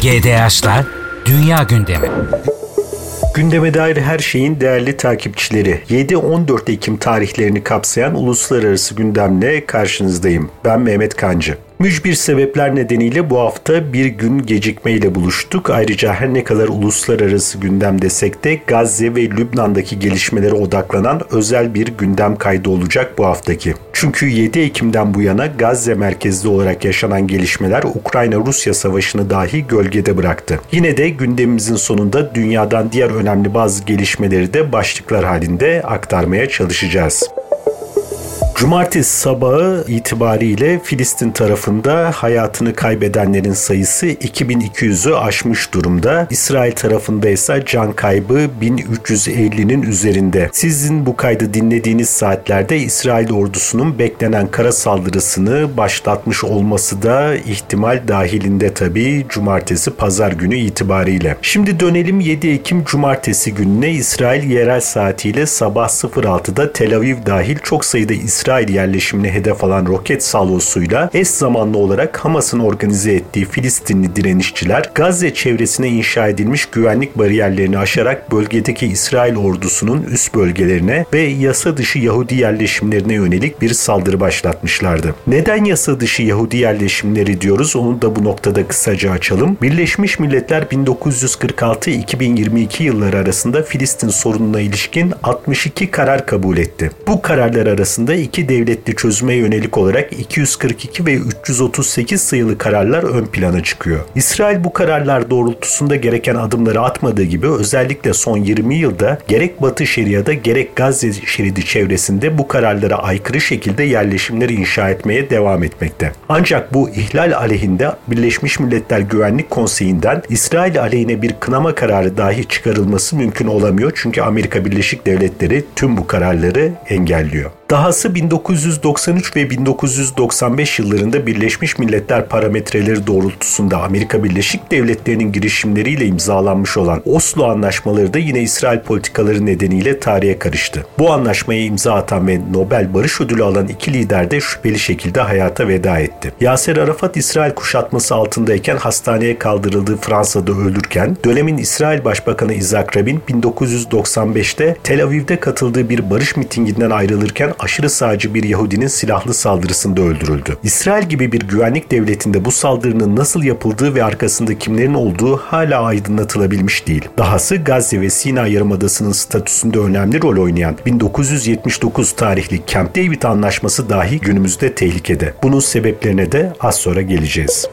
GDH'lar Dünya Gündemi. Gündeme dair her şeyin değerli takipçileri. 7-14 Ekim tarihlerini kapsayan uluslararası gündemle karşınızdayım. Ben Mehmet Kancı. Mücbir sebepler nedeniyle bu hafta bir gün gecikmeyle buluştuk. Ayrıca her ne kadar uluslararası gündem desek de Gazze ve Lübnan'daki gelişmelere odaklanan özel bir gündem kaydı olacak bu haftaki. Çünkü 7 Ekim'den bu yana Gazze merkezli olarak yaşanan gelişmeler Ukrayna-Rusya savaşını dahi gölgede bıraktı. Yine de gündemimizin sonunda dünyadan diğer önemli bazı gelişmeleri de başlıklar halinde aktarmaya çalışacağız. Cumartesi sabahı itibariyle Filistin tarafında hayatını kaybedenlerin sayısı 2200'ü aşmış durumda. İsrail tarafında ise can kaybı 1350'nin üzerinde. Sizin bu kaydı dinlediğiniz saatlerde İsrail ordusunun beklenen kara saldırısını başlatmış olması da ihtimal dahilinde tabii cumartesi pazar günü itibariyle. Şimdi dönelim 7 Ekim cumartesi gününe İsrail yerel saatiyle sabah 06'da Tel Aviv dahil çok sayıda İsrail İsrail yerleşimine hedef alan roket salvosuyla eş zamanlı olarak Hamas'ın organize ettiği Filistinli direnişçiler Gazze çevresine inşa edilmiş güvenlik bariyerlerini aşarak bölgedeki İsrail ordusunun üst bölgelerine ve yasa dışı Yahudi yerleşimlerine yönelik bir saldırı başlatmışlardı. Neden yasa dışı Yahudi yerleşimleri diyoruz onu da bu noktada kısaca açalım. Birleşmiş Milletler 1946-2022 yılları arasında Filistin sorununa ilişkin 62 karar kabul etti. Bu kararlar arasında iki iki devletli çözüme yönelik olarak 242 ve 338 sayılı kararlar ön plana çıkıyor. İsrail bu kararlar doğrultusunda gereken adımları atmadığı gibi özellikle son 20 yılda gerek Batı Şeria'da gerek Gazze şeridi çevresinde bu kararlara aykırı şekilde yerleşimleri inşa etmeye devam etmekte. Ancak bu ihlal aleyhinde Birleşmiş Milletler Güvenlik Konseyi'nden İsrail aleyhine bir kınama kararı dahi çıkarılması mümkün olamıyor çünkü Amerika Birleşik Devletleri tüm bu kararları engelliyor. Dahası 1993 ve 1995 yıllarında Birleşmiş Milletler parametreleri doğrultusunda Amerika Birleşik Devletleri'nin girişimleriyle imzalanmış olan Oslo anlaşmaları da yine İsrail politikaları nedeniyle tarihe karıştı. Bu anlaşmaya imza atan ve Nobel Barış Ödülü alan iki lider de şüpheli şekilde hayata veda etti. Yaser Arafat İsrail kuşatması altındayken hastaneye kaldırıldığı Fransa'da ölürken dönemin İsrail Başbakanı Isaac Rabin 1995'te Tel Aviv'de katıldığı bir barış mitinginden ayrılırken aşırı sağcı bir Yahudinin silahlı saldırısında öldürüldü. İsrail gibi bir güvenlik devletinde bu saldırının nasıl yapıldığı ve arkasında kimlerin olduğu hala aydınlatılabilmiş değil. Dahası Gazze ve Sina Yarımadası'nın statüsünde önemli rol oynayan 1979 tarihli Camp David Anlaşması dahi günümüzde tehlikede. Bunun sebeplerine de az sonra geleceğiz.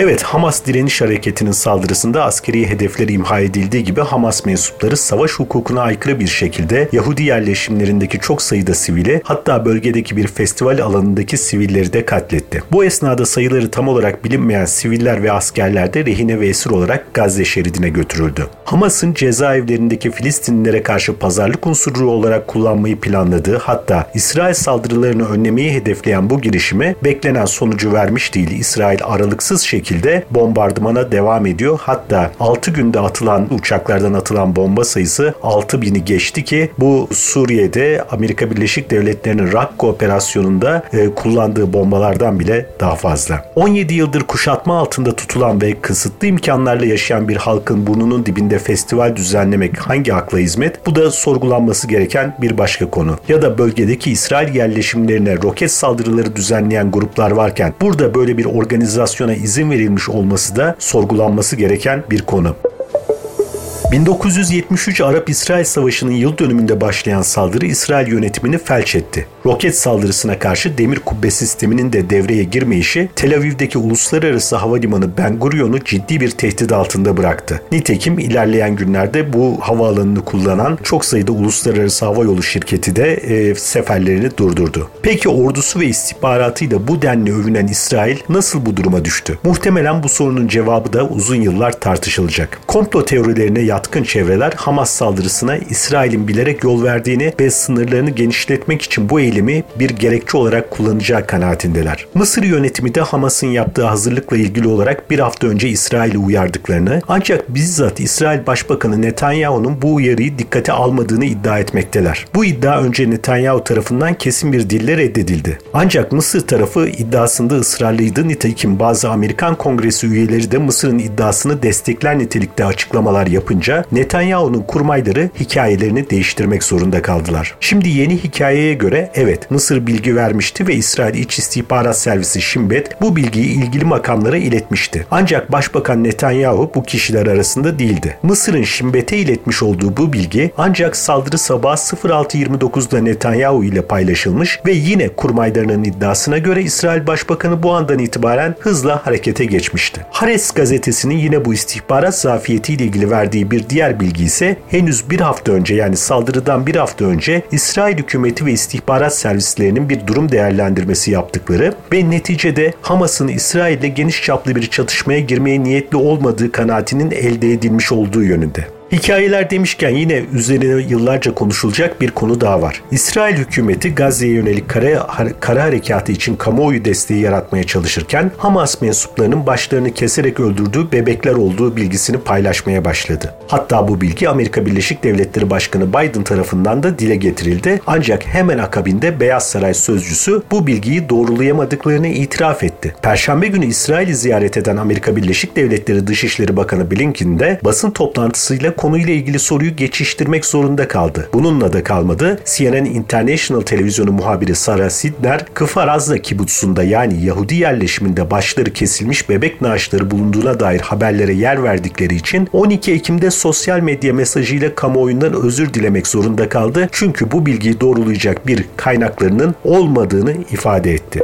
Evet Hamas direniş hareketinin saldırısında askeri hedefleri imha edildiği gibi Hamas mensupları savaş hukukuna aykırı bir şekilde Yahudi yerleşimlerindeki çok sayıda sivili hatta bölgedeki bir festival alanındaki sivilleri de katletti. Bu esnada sayıları tam olarak bilinmeyen siviller ve askerler de rehine ve esir olarak Gazze şeridine götürüldü. Hamas'ın cezaevlerindeki Filistinlilere karşı pazarlık unsuru olarak kullanmayı planladığı hatta İsrail saldırılarını önlemeyi hedefleyen bu girişime beklenen sonucu vermiş değil. İsrail aralıksız şekilde şekilde bombardımana devam ediyor. Hatta 6 günde atılan uçaklardan atılan bomba sayısı 6000'i geçti ki bu Suriye'de Amerika Birleşik Devletleri'nin Rakka operasyonunda e, kullandığı bombalardan bile daha fazla. 17 yıldır kuşatma altında tutulan ve kısıtlı imkanlarla yaşayan bir halkın burnunun dibinde festival düzenlemek hangi akla hizmet? Bu da sorgulanması gereken bir başka konu. Ya da bölgedeki İsrail yerleşimlerine roket saldırıları düzenleyen gruplar varken burada böyle bir organizasyona izin verilmiş olması da sorgulanması gereken bir konu. 1973 Arap-İsrail Savaşı'nın yıl dönümünde başlayan saldırı İsrail yönetimini felç etti. Roket saldırısına karşı demir kubbe sisteminin de devreye girmeyişi Tel Aviv'deki uluslararası havalimanı Ben Gurion'u ciddi bir tehdit altında bıraktı. Nitekim ilerleyen günlerde bu havaalanını kullanan çok sayıda uluslararası hava yolu şirketi de e, seferlerini durdurdu. Peki ordusu ve istihbaratıyla bu denli övünen İsrail nasıl bu duruma düştü? Muhtemelen bu sorunun cevabı da uzun yıllar tartışılacak. Komplo teorilerine yatkın çevreler Hamas saldırısına İsrail'in bilerek yol verdiğini ve sınırlarını genişletmek için bu eylemi bir gerekçe olarak kullanacağı kanaatindeler. Mısır yönetimi de Hamas'ın yaptığı hazırlıkla ilgili olarak bir hafta önce İsrail'i uyardıklarını ancak bizzat İsrail Başbakanı Netanyahu'nun bu uyarıyı dikkate almadığını iddia etmekteler. Bu iddia önce Netanyahu tarafından kesin bir dille reddedildi. Ancak Mısır tarafı iddiasında ısrarlıydı. Nitekim bazı Amerikan Kongresi üyeleri de Mısır'ın iddiasını destekler nitelikte açıklamalar yapınca Netanyahu'nun kurmayları hikayelerini değiştirmek zorunda kaldılar. Şimdi yeni hikayeye göre evet Mısır bilgi vermişti ve İsrail İç İstihbarat Servisi Şimbet bu bilgiyi ilgili makamlara iletmişti. Ancak Başbakan Netanyahu bu kişiler arasında değildi. Mısır'ın Şimbet'e iletmiş olduğu bu bilgi ancak saldırı sabah 06.29'da Netanyahu ile paylaşılmış ve yine kurmaylarının iddiasına göre İsrail Başbakanı bu andan itibaren hızla harekete geçmişti. Hares gazetesinin yine bu istihbarat zafiyetiyle ilgili verdiği bir diğer bilgi ise henüz bir hafta önce yani saldırıdan bir hafta önce İsrail hükümeti ve istihbarat servislerinin bir durum değerlendirmesi yaptıkları ve neticede Hamas'ın İsrail'le geniş çaplı bir çatışmaya girmeye niyetli olmadığı kanaatinin elde edilmiş olduğu yönünde. Hikayeler demişken yine üzerine yıllarca konuşulacak bir konu daha var. İsrail hükümeti Gazze'ye yönelik kara, kara harekatı için kamuoyu desteği yaratmaya çalışırken Hamas mensuplarının başlarını keserek öldürdüğü bebekler olduğu bilgisini paylaşmaya başladı. Hatta bu bilgi Amerika Birleşik Devletleri Başkanı Biden tarafından da dile getirildi. Ancak hemen akabinde Beyaz Saray sözcüsü bu bilgiyi doğrulayamadıklarını itiraf etti. Perşembe günü İsrail'i ziyaret eden Amerika Birleşik Devletleri Dışişleri Bakanı Blinken de basın toplantısıyla konuyla ilgili soruyu geçiştirmek zorunda kaldı. Bununla da kalmadı. CNN International televizyonu muhabiri Sarah Sidner, Kfar Azza kibutsunda yani Yahudi yerleşiminde başları kesilmiş bebek naaşları bulunduğuna dair haberlere yer verdikleri için 12 Ekim'de sosyal medya mesajıyla kamuoyundan özür dilemek zorunda kaldı. Çünkü bu bilgiyi doğrulayacak bir kaynaklarının olmadığını ifade etti.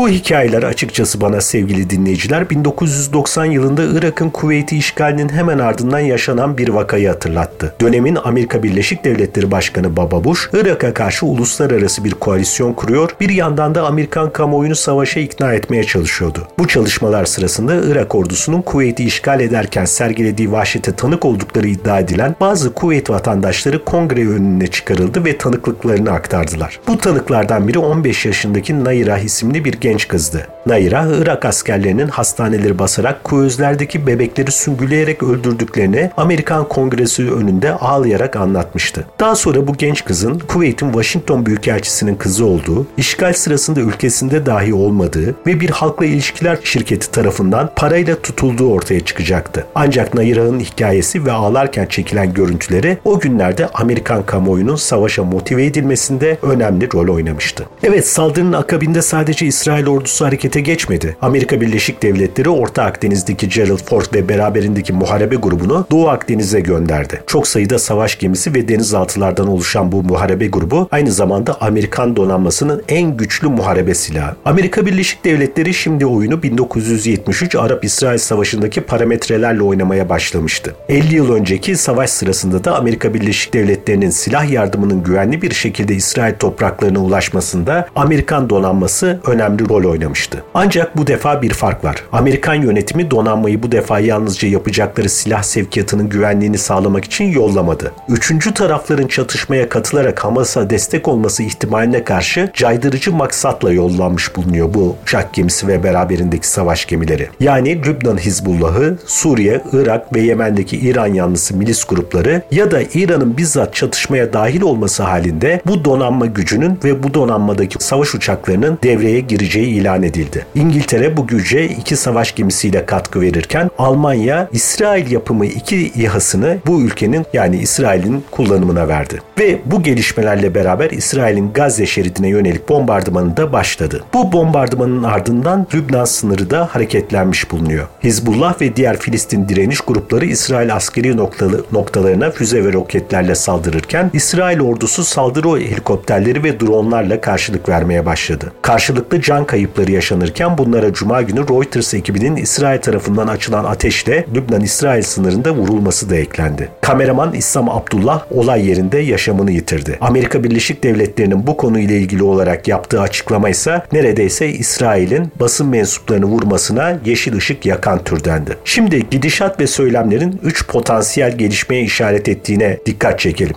Bu hikayeler açıkçası bana sevgili dinleyiciler 1990 yılında Irak'ın Kuveyt'i işgalinin hemen ardından yaşanan bir vakayı hatırlattı. Dönemin Amerika Birleşik Devletleri Başkanı Baba Bush, Irak'a karşı uluslararası bir koalisyon kuruyor, bir yandan da Amerikan kamuoyunu savaşa ikna etmeye çalışıyordu. Bu çalışmalar sırasında Irak ordusunun Kuveyt'i işgal ederken sergilediği vahşete tanık oldukları iddia edilen bazı Kuveyt vatandaşları kongre önüne çıkarıldı ve tanıklıklarını aktardılar. Bu tanıklardan biri 15 yaşındaki Nayra isimli bir genç genç kızdı. Naira, Irak askerlerinin hastaneleri basarak kuyuzlerdeki bebekleri süngüleyerek öldürdüklerini Amerikan Kongresi önünde ağlayarak anlatmıştı. Daha sonra bu genç kızın Kuveyt'in Washington Büyükelçisi'nin kızı olduğu, işgal sırasında ülkesinde dahi olmadığı ve bir halkla ilişkiler şirketi tarafından parayla tutulduğu ortaya çıkacaktı. Ancak Naira'nın hikayesi ve ağlarken çekilen görüntüleri o günlerde Amerikan kamuoyunun savaşa motive edilmesinde önemli rol oynamıştı. Evet saldırının akabinde sadece İsrail İsrail ordusu harekete geçmedi. Amerika Birleşik Devletleri Orta Akdeniz'deki Gerald Ford ve beraberindeki muharebe grubunu Doğu Akdeniz'e gönderdi. Çok sayıda savaş gemisi ve denizaltılardan oluşan bu muharebe grubu aynı zamanda Amerikan donanmasının en güçlü muharebe silahı. Amerika Birleşik Devletleri şimdi oyunu 1973 Arap-İsrail Savaşı'ndaki parametrelerle oynamaya başlamıştı. 50 yıl önceki savaş sırasında da Amerika Birleşik Devletleri'nin silah yardımının güvenli bir şekilde İsrail topraklarına ulaşmasında Amerikan donanması önemli rol oynamıştı. Ancak bu defa bir fark var. Amerikan yönetimi donanmayı bu defa yalnızca yapacakları silah sevkiyatının güvenliğini sağlamak için yollamadı. Üçüncü tarafların çatışmaya katılarak Hamas'a destek olması ihtimaline karşı caydırıcı maksatla yollanmış bulunuyor bu uçak gemisi ve beraberindeki savaş gemileri. Yani Lübnan Hizbullah'ı, Suriye, Irak ve Yemen'deki İran yanlısı milis grupları ya da İran'ın bizzat çatışmaya dahil olması halinde bu donanma gücünün ve bu donanmadaki savaş uçaklarının devreye gireceği edileceği ilan edildi. İngiltere bu güce iki savaş gemisiyle katkı verirken Almanya İsrail yapımı iki İHA'sını bu ülkenin yani İsrail'in kullanımına verdi. Ve bu gelişmelerle beraber İsrail'in Gazze şeridine yönelik bombardımanı da başladı. Bu bombardımanın ardından Lübnan sınırı da hareketlenmiş bulunuyor. Hizbullah ve diğer Filistin direniş grupları İsrail askeri noktalı, noktalarına füze ve roketlerle saldırırken İsrail ordusu saldırı helikopterleri ve dronlarla karşılık vermeye başladı. Karşılıklı can can kayıpları yaşanırken bunlara Cuma günü Reuters ekibinin İsrail tarafından açılan ateşle Lübnan-İsrail sınırında vurulması da eklendi. Kameraman İslam Abdullah olay yerinde yaşamını yitirdi. Amerika Birleşik Devletleri'nin bu konuyla ilgili olarak yaptığı açıklama ise neredeyse İsrail'in basın mensuplarını vurmasına yeşil ışık yakan türdendi. Şimdi gidişat ve söylemlerin 3 potansiyel gelişmeye işaret ettiğine dikkat çekelim.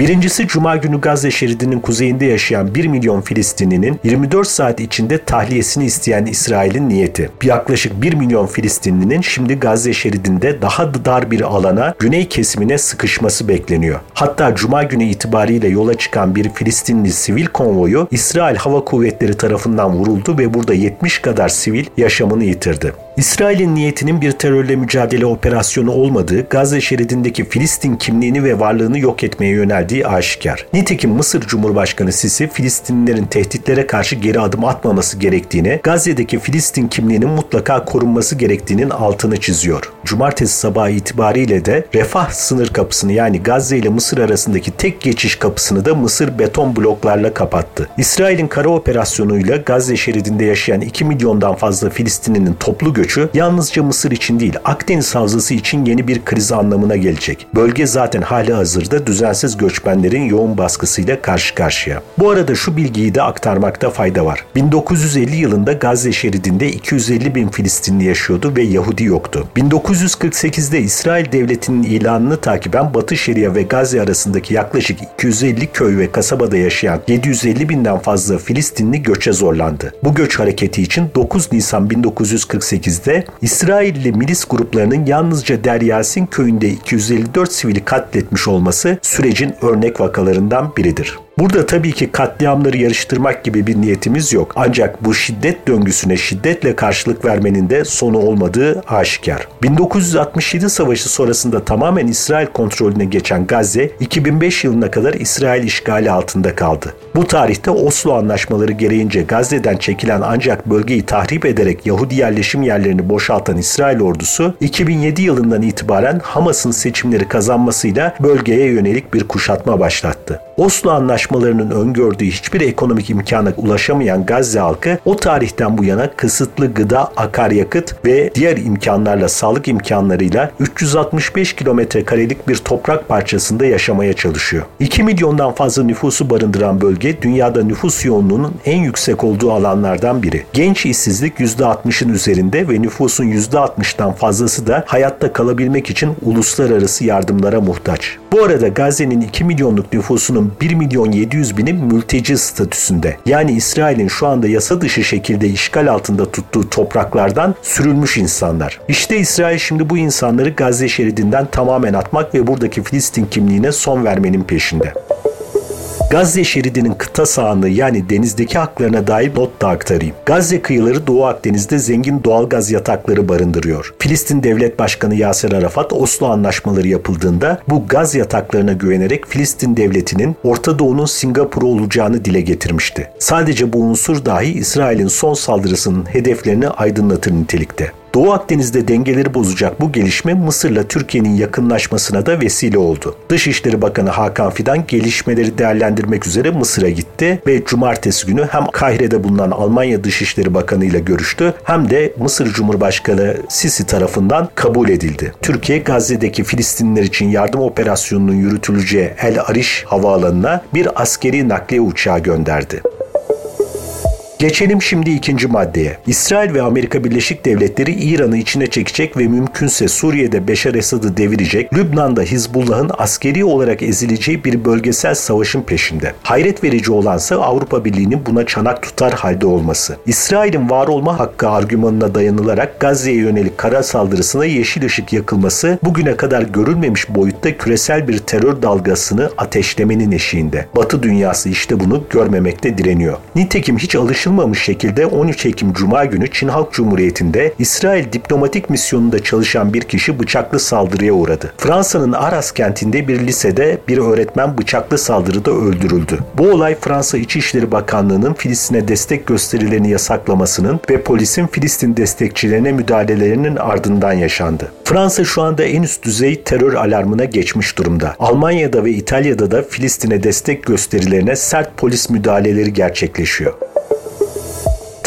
Birincisi Cuma günü Gazze şeridinin kuzeyinde yaşayan 1 milyon Filistinlinin 24 saat içinde tahliyesini isteyen İsrail'in niyeti. Yaklaşık 1 milyon Filistinlinin şimdi Gazze şeridinde daha dar bir alana güney kesimine sıkışması bekleniyor. Hatta Cuma günü itibariyle yola çıkan bir Filistinli sivil konvoyu İsrail Hava Kuvvetleri tarafından vuruldu ve burada 70 kadar sivil yaşamını yitirdi. İsrail'in niyetinin bir terörle mücadele operasyonu olmadığı, Gazze şeridindeki Filistin kimliğini ve varlığını yok etmeye yöneldiği aşikar. Nitekim Mısır Cumhurbaşkanı Sisi, Filistinlilerin tehditlere karşı geri adım atmaması gerektiğini, Gazze'deki Filistin kimliğinin mutlaka korunması gerektiğinin altını çiziyor. Cumartesi sabahı itibariyle de Refah sınır kapısını yani Gazze ile Mısır arasındaki tek geçiş kapısını da Mısır beton bloklarla kapattı. İsrail'in kara operasyonuyla Gazze şeridinde yaşayan 2 milyondan fazla Filistinlinin toplu göçü yalnızca Mısır için değil Akdeniz Havzası için yeni bir kriz anlamına gelecek. Bölge zaten hali hazırda düzensiz göçmenlerin yoğun baskısıyla karşı karşıya. Bu arada şu bilgiyi de aktarmakta fayda var. 1950 yılında Gazze şeridinde 250 bin Filistinli yaşıyordu ve Yahudi yoktu. 1948'de İsrail devletinin ilanını takiben Batı Şeria ve Gazze arasındaki yaklaşık 250 köy ve kasabada yaşayan 750 binden fazla Filistinli göçe zorlandı. Bu göç hareketi için 9 Nisan 1948 2008'de İsrailli milis gruplarının yalnızca Deryasin köyünde 254 sivili katletmiş olması sürecin örnek vakalarından biridir. Burada tabii ki katliamları yarıştırmak gibi bir niyetimiz yok. Ancak bu şiddet döngüsüne şiddetle karşılık vermenin de sonu olmadığı aşikar. 1967 savaşı sonrasında tamamen İsrail kontrolüne geçen Gazze 2005 yılına kadar İsrail işgali altında kaldı. Bu tarihte Oslo anlaşmaları gereğince Gazze'den çekilen ancak bölgeyi tahrip ederek Yahudi yerleşim yerlerini boşaltan İsrail ordusu 2007 yılından itibaren Hamas'ın seçimleri kazanmasıyla bölgeye yönelik bir kuşatma başlattı. Oslo anlaşmalarının öngördüğü hiçbir ekonomik imkana ulaşamayan Gazze halkı o tarihten bu yana kısıtlı gıda, akaryakıt ve diğer imkanlarla sağlık imkanlarıyla 365 kilometre karelik bir toprak parçasında yaşamaya çalışıyor. 2 milyondan fazla nüfusu barındıran bölge dünyada nüfus yoğunluğunun en yüksek olduğu alanlardan biri. Genç işsizlik %60'ın üzerinde ve nüfusun %60'dan fazlası da hayatta kalabilmek için uluslararası yardımlara muhtaç. Bu arada Gazze'nin 2 milyonluk nüfusunun 1 milyon 700 bini mülteci statüsünde. Yani İsrail'in şu anda yasa dışı şekilde işgal altında tuttuğu topraklardan sürülmüş insanlar. İşte İsrail şimdi bu insanları Gazze şeridinden tamamen atmak ve buradaki Filistin kimliğine son vermenin peşinde. Gazze şeridinin kıta sahanlığı yani denizdeki haklarına dair not da aktarayım. Gazze kıyıları Doğu Akdeniz'de zengin doğal gaz yatakları barındırıyor. Filistin Devlet Başkanı Yasir Arafat Oslo anlaşmaları yapıldığında bu gaz yataklarına güvenerek Filistin Devleti'nin Orta Doğu'nun Singapur'u olacağını dile getirmişti. Sadece bu unsur dahi İsrail'in son saldırısının hedeflerini aydınlatır nitelikte. Doğu Akdeniz'de dengeleri bozacak bu gelişme Mısır'la Türkiye'nin yakınlaşmasına da vesile oldu. Dışişleri Bakanı Hakan Fidan gelişmeleri değerlendirmek üzere Mısır'a gitti ve cumartesi günü hem Kahire'de bulunan Almanya Dışişleri Bakanı ile görüştü hem de Mısır Cumhurbaşkanı Sisi tarafından kabul edildi. Türkiye Gazze'deki Filistinliler için yardım operasyonunun yürütüleceği El Arish havaalanına bir askeri nakliye uçağı gönderdi. Geçelim şimdi ikinci maddeye. İsrail ve Amerika Birleşik Devletleri İran'ı içine çekecek ve mümkünse Suriye'de Beşar Esad'ı devirecek, Lübnan'da Hizbullah'ın askeri olarak ezileceği bir bölgesel savaşın peşinde. Hayret verici olansa Avrupa Birliği'nin buna çanak tutar halde olması. İsrail'in var olma hakkı argümanına dayanılarak Gazze'ye yönelik kara saldırısına yeşil ışık yakılması bugüne kadar görülmemiş boyutta küresel bir terör dalgasını ateşlemenin eşiğinde. Batı dünyası işte bunu görmemekte direniyor. Nitekim hiç alışılmamış tartışılmamış şekilde 13 Ekim Cuma günü Çin Halk Cumhuriyeti'nde İsrail diplomatik misyonunda çalışan bir kişi bıçaklı saldırıya uğradı. Fransa'nın Arras kentinde bir lisede bir öğretmen bıçaklı saldırıda öldürüldü. Bu olay Fransa İçişleri Bakanlığı'nın Filistin'e destek gösterilerini yasaklamasının ve polisin Filistin destekçilerine müdahalelerinin ardından yaşandı. Fransa şu anda en üst düzey terör alarmına geçmiş durumda. Almanya'da ve İtalya'da da Filistin'e destek gösterilerine sert polis müdahaleleri gerçekleşiyor.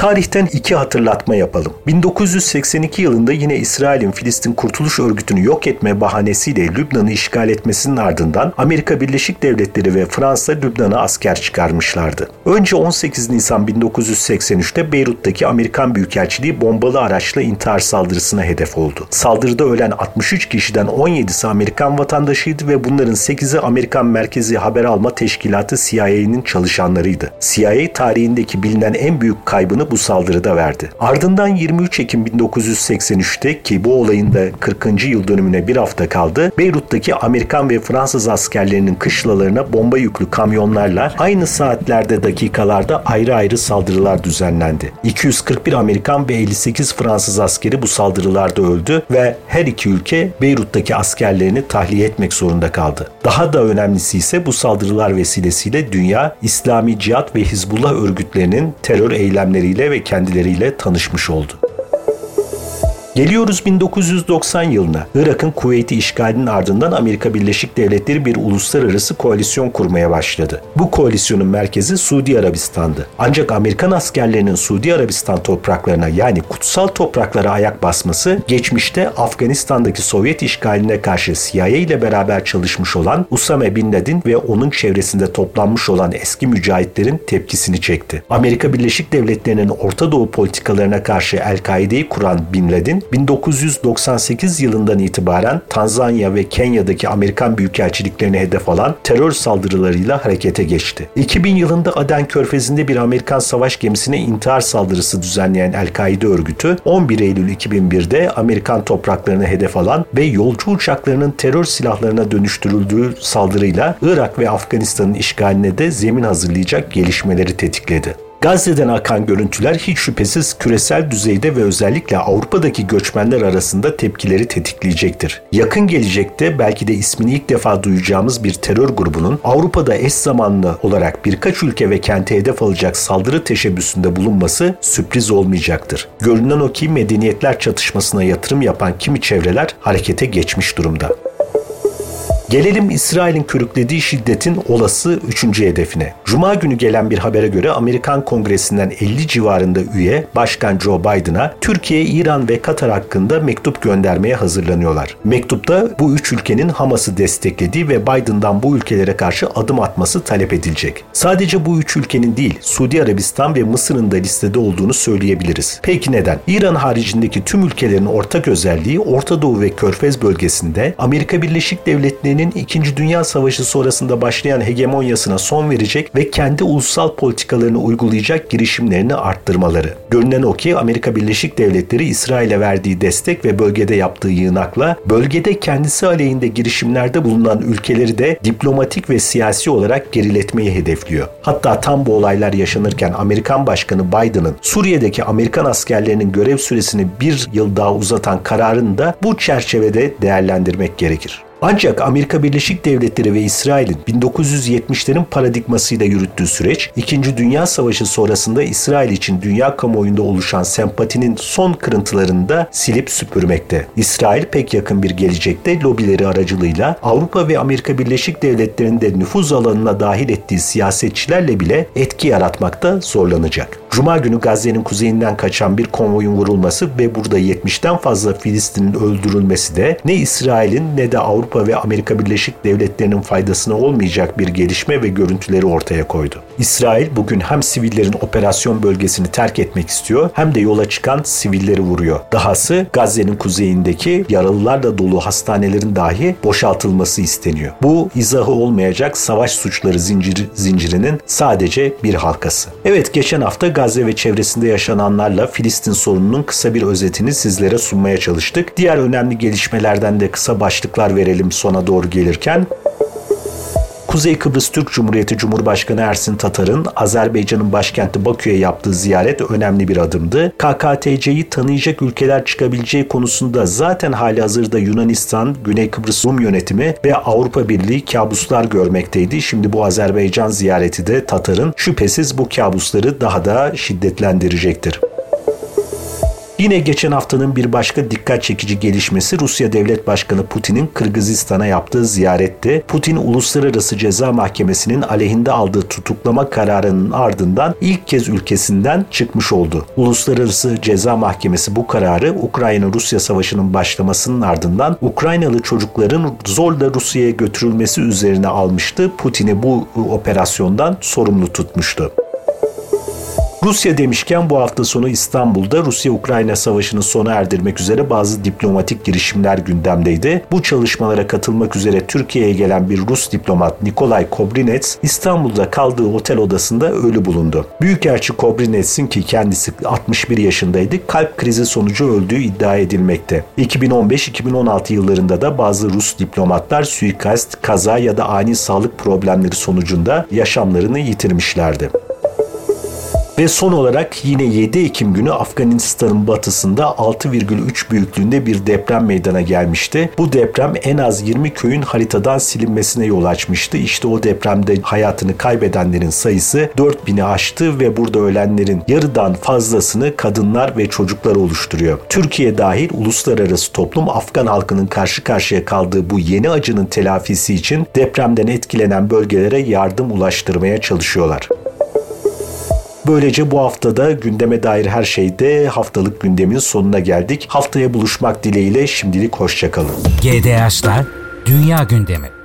Tarihten iki hatırlatma yapalım. 1982 yılında yine İsrail'in Filistin Kurtuluş Örgütü'nü yok etme bahanesiyle Lübnan'ı işgal etmesinin ardından Amerika Birleşik Devletleri ve Fransa Lübnan'a asker çıkarmışlardı. Önce 18 Nisan 1983'te Beyrut'taki Amerikan Büyükelçiliği bombalı araçla intihar saldırısına hedef oldu. Saldırıda ölen 63 kişiden 17'si Amerikan vatandaşıydı ve bunların 8'i Amerikan Merkezi Haber Alma Teşkilatı CIA'nin çalışanlarıydı. CIA tarihindeki bilinen en büyük kaybını bu saldırıda verdi. Ardından 23 Ekim 1983'te ki bu olayın da 40. yıl dönümüne bir hafta kaldı, Beyrut'taki Amerikan ve Fransız askerlerinin kışlalarına bomba yüklü kamyonlarla aynı saatlerde dakikalarda ayrı ayrı saldırılar düzenlendi. 241 Amerikan ve 58 Fransız askeri bu saldırılarda öldü ve her iki ülke Beyrut'taki askerlerini tahliye etmek zorunda kaldı. Daha da önemlisi ise bu saldırılar vesilesiyle dünya İslami Cihat ve Hizbullah örgütlerinin terör eylemleriyle ve kendileriyle tanışmış oldu. Geliyoruz 1990 yılına. Irak'ın Kuveyt'i işgalinin ardından Amerika Birleşik Devletleri bir uluslararası koalisyon kurmaya başladı. Bu koalisyonun merkezi Suudi Arabistan'dı. Ancak Amerikan askerlerinin Suudi Arabistan topraklarına yani kutsal topraklara ayak basması geçmişte Afganistan'daki Sovyet işgaline karşı CIA ile beraber çalışmış olan Usame Bin Laden ve onun çevresinde toplanmış olan eski mücahitlerin tepkisini çekti. Amerika Birleşik Devletleri'nin Orta Doğu politikalarına karşı El-Kaide'yi kuran Bin Laden 1998 yılından itibaren Tanzanya ve Kenya'daki Amerikan büyükelçiliklerini hedef alan terör saldırılarıyla harekete geçti. 2000 yılında Aden Körfezi'nde bir Amerikan savaş gemisine intihar saldırısı düzenleyen El-Kaide örgütü 11 Eylül 2001'de Amerikan topraklarını hedef alan ve yolcu uçaklarının terör silahlarına dönüştürüldüğü saldırıyla Irak ve Afganistan'ın işgaline de zemin hazırlayacak gelişmeleri tetikledi. Gazze'den akan görüntüler hiç şüphesiz küresel düzeyde ve özellikle Avrupa'daki göçmenler arasında tepkileri tetikleyecektir. Yakın gelecekte belki de ismini ilk defa duyacağımız bir terör grubunun Avrupa'da eş zamanlı olarak birkaç ülke ve kente hedef alacak saldırı teşebbüsünde bulunması sürpriz olmayacaktır. Görünen o ki medeniyetler çatışmasına yatırım yapan kimi çevreler harekete geçmiş durumda. Gelelim İsrail'in körüklediği şiddetin olası üçüncü hedefine. Cuma günü gelen bir habere göre Amerikan Kongresi'nden 50 civarında üye Başkan Joe Biden'a Türkiye, İran ve Katar hakkında mektup göndermeye hazırlanıyorlar. Mektupta bu üç ülkenin Hamas'ı desteklediği ve Biden'dan bu ülkelere karşı adım atması talep edilecek. Sadece bu üç ülkenin değil, Suudi Arabistan ve Mısır'ın da listede olduğunu söyleyebiliriz. Peki neden? İran haricindeki tüm ülkelerin ortak özelliği Orta Doğu ve Körfez bölgesinde Amerika Birleşik Devletleri'nin Türkiye'nin 2. Dünya Savaşı sonrasında başlayan hegemonyasına son verecek ve kendi ulusal politikalarını uygulayacak girişimlerini arttırmaları. Görünen o ki Amerika Birleşik Devletleri İsrail'e verdiği destek ve bölgede yaptığı yığınakla bölgede kendisi aleyhinde girişimlerde bulunan ülkeleri de diplomatik ve siyasi olarak geriletmeyi hedefliyor. Hatta tam bu olaylar yaşanırken Amerikan Başkanı Biden'ın Suriye'deki Amerikan askerlerinin görev süresini bir yıl daha uzatan kararını da bu çerçevede değerlendirmek gerekir. Ancak Amerika Birleşik Devletleri ve İsrail'in 1970'lerin paradigmasıyla yürüttüğü süreç, 2. Dünya Savaşı sonrasında İsrail için dünya kamuoyunda oluşan sempatinin son kırıntılarını da silip süpürmekte. İsrail pek yakın bir gelecekte lobileri aracılığıyla Avrupa ve Amerika Birleşik Devletleri'nin de nüfuz alanına dahil ettiği siyasetçilerle bile etki yaratmakta zorlanacak. Cuma günü Gazze'nin kuzeyinden kaçan bir konvoyun vurulması ve burada 70'ten fazla Filistin'in öldürülmesi de ne İsrail'in ne de Avrupa ve Amerika Birleşik Devletleri'nin faydasına olmayacak bir gelişme ve görüntüleri ortaya koydu. İsrail bugün hem sivillerin operasyon bölgesini terk etmek istiyor hem de yola çıkan sivilleri vuruyor. Dahası Gazze'nin kuzeyindeki yaralılarla dolu hastanelerin dahi boşaltılması isteniyor. Bu izahı olmayacak savaş suçları zinciri, zincirinin sadece bir halkası. Evet geçen hafta Gazze ve çevresinde yaşananlarla Filistin sorununun kısa bir özetini sizlere sunmaya çalıştık. Diğer önemli gelişmelerden de kısa başlıklar verelim sona doğru gelirken. Kuzey Kıbrıs Türk Cumhuriyeti Cumhurbaşkanı Ersin Tatar'ın Azerbaycan'ın başkenti Bakü'ye yaptığı ziyaret önemli bir adımdı. KKTC'yi tanıyacak ülkeler çıkabileceği konusunda zaten hali hazırda Yunanistan, Güney Kıbrıs Rum yönetimi ve Avrupa Birliği kabuslar görmekteydi. Şimdi bu Azerbaycan ziyareti de Tatar'ın şüphesiz bu kabusları daha da şiddetlendirecektir. Yine geçen haftanın bir başka dikkat çekici gelişmesi Rusya Devlet Başkanı Putin'in Kırgızistan'a yaptığı ziyaretti. Putin Uluslararası Ceza Mahkemesi'nin aleyhinde aldığı tutuklama kararının ardından ilk kez ülkesinden çıkmış oldu. Uluslararası Ceza Mahkemesi bu kararı Ukrayna-Rusya savaşının başlamasının ardından Ukraynalı çocukların zorla Rusya'ya götürülmesi üzerine almıştı. Putin'i bu operasyondan sorumlu tutmuştu. Rusya demişken bu hafta sonu İstanbul'da Rusya-Ukrayna savaşını sona erdirmek üzere bazı diplomatik girişimler gündemdeydi. Bu çalışmalara katılmak üzere Türkiye'ye gelen bir Rus diplomat Nikolay Kobrinets İstanbul'da kaldığı otel odasında ölü bulundu. Büyükelçi Kobrinets'in ki kendisi 61 yaşındaydı kalp krizi sonucu öldüğü iddia edilmekte. 2015-2016 yıllarında da bazı Rus diplomatlar suikast, kaza ya da ani sağlık problemleri sonucunda yaşamlarını yitirmişlerdi. Ve son olarak yine 7 Ekim günü Afganistan'ın batısında 6,3 büyüklüğünde bir deprem meydana gelmişti. Bu deprem en az 20 köyün haritadan silinmesine yol açmıştı. İşte o depremde hayatını kaybedenlerin sayısı 4000'i aştı ve burada ölenlerin yarıdan fazlasını kadınlar ve çocuklar oluşturuyor. Türkiye dahil uluslararası toplum Afgan halkının karşı karşıya kaldığı bu yeni acının telafisi için depremden etkilenen bölgelere yardım ulaştırmaya çalışıyorlar. Böylece bu haftada gündeme dair her şeyde haftalık gündemin sonuna geldik. Haftaya buluşmak dileğiyle şimdilik hoşçakalın. GDH'lar Dünya Gündemi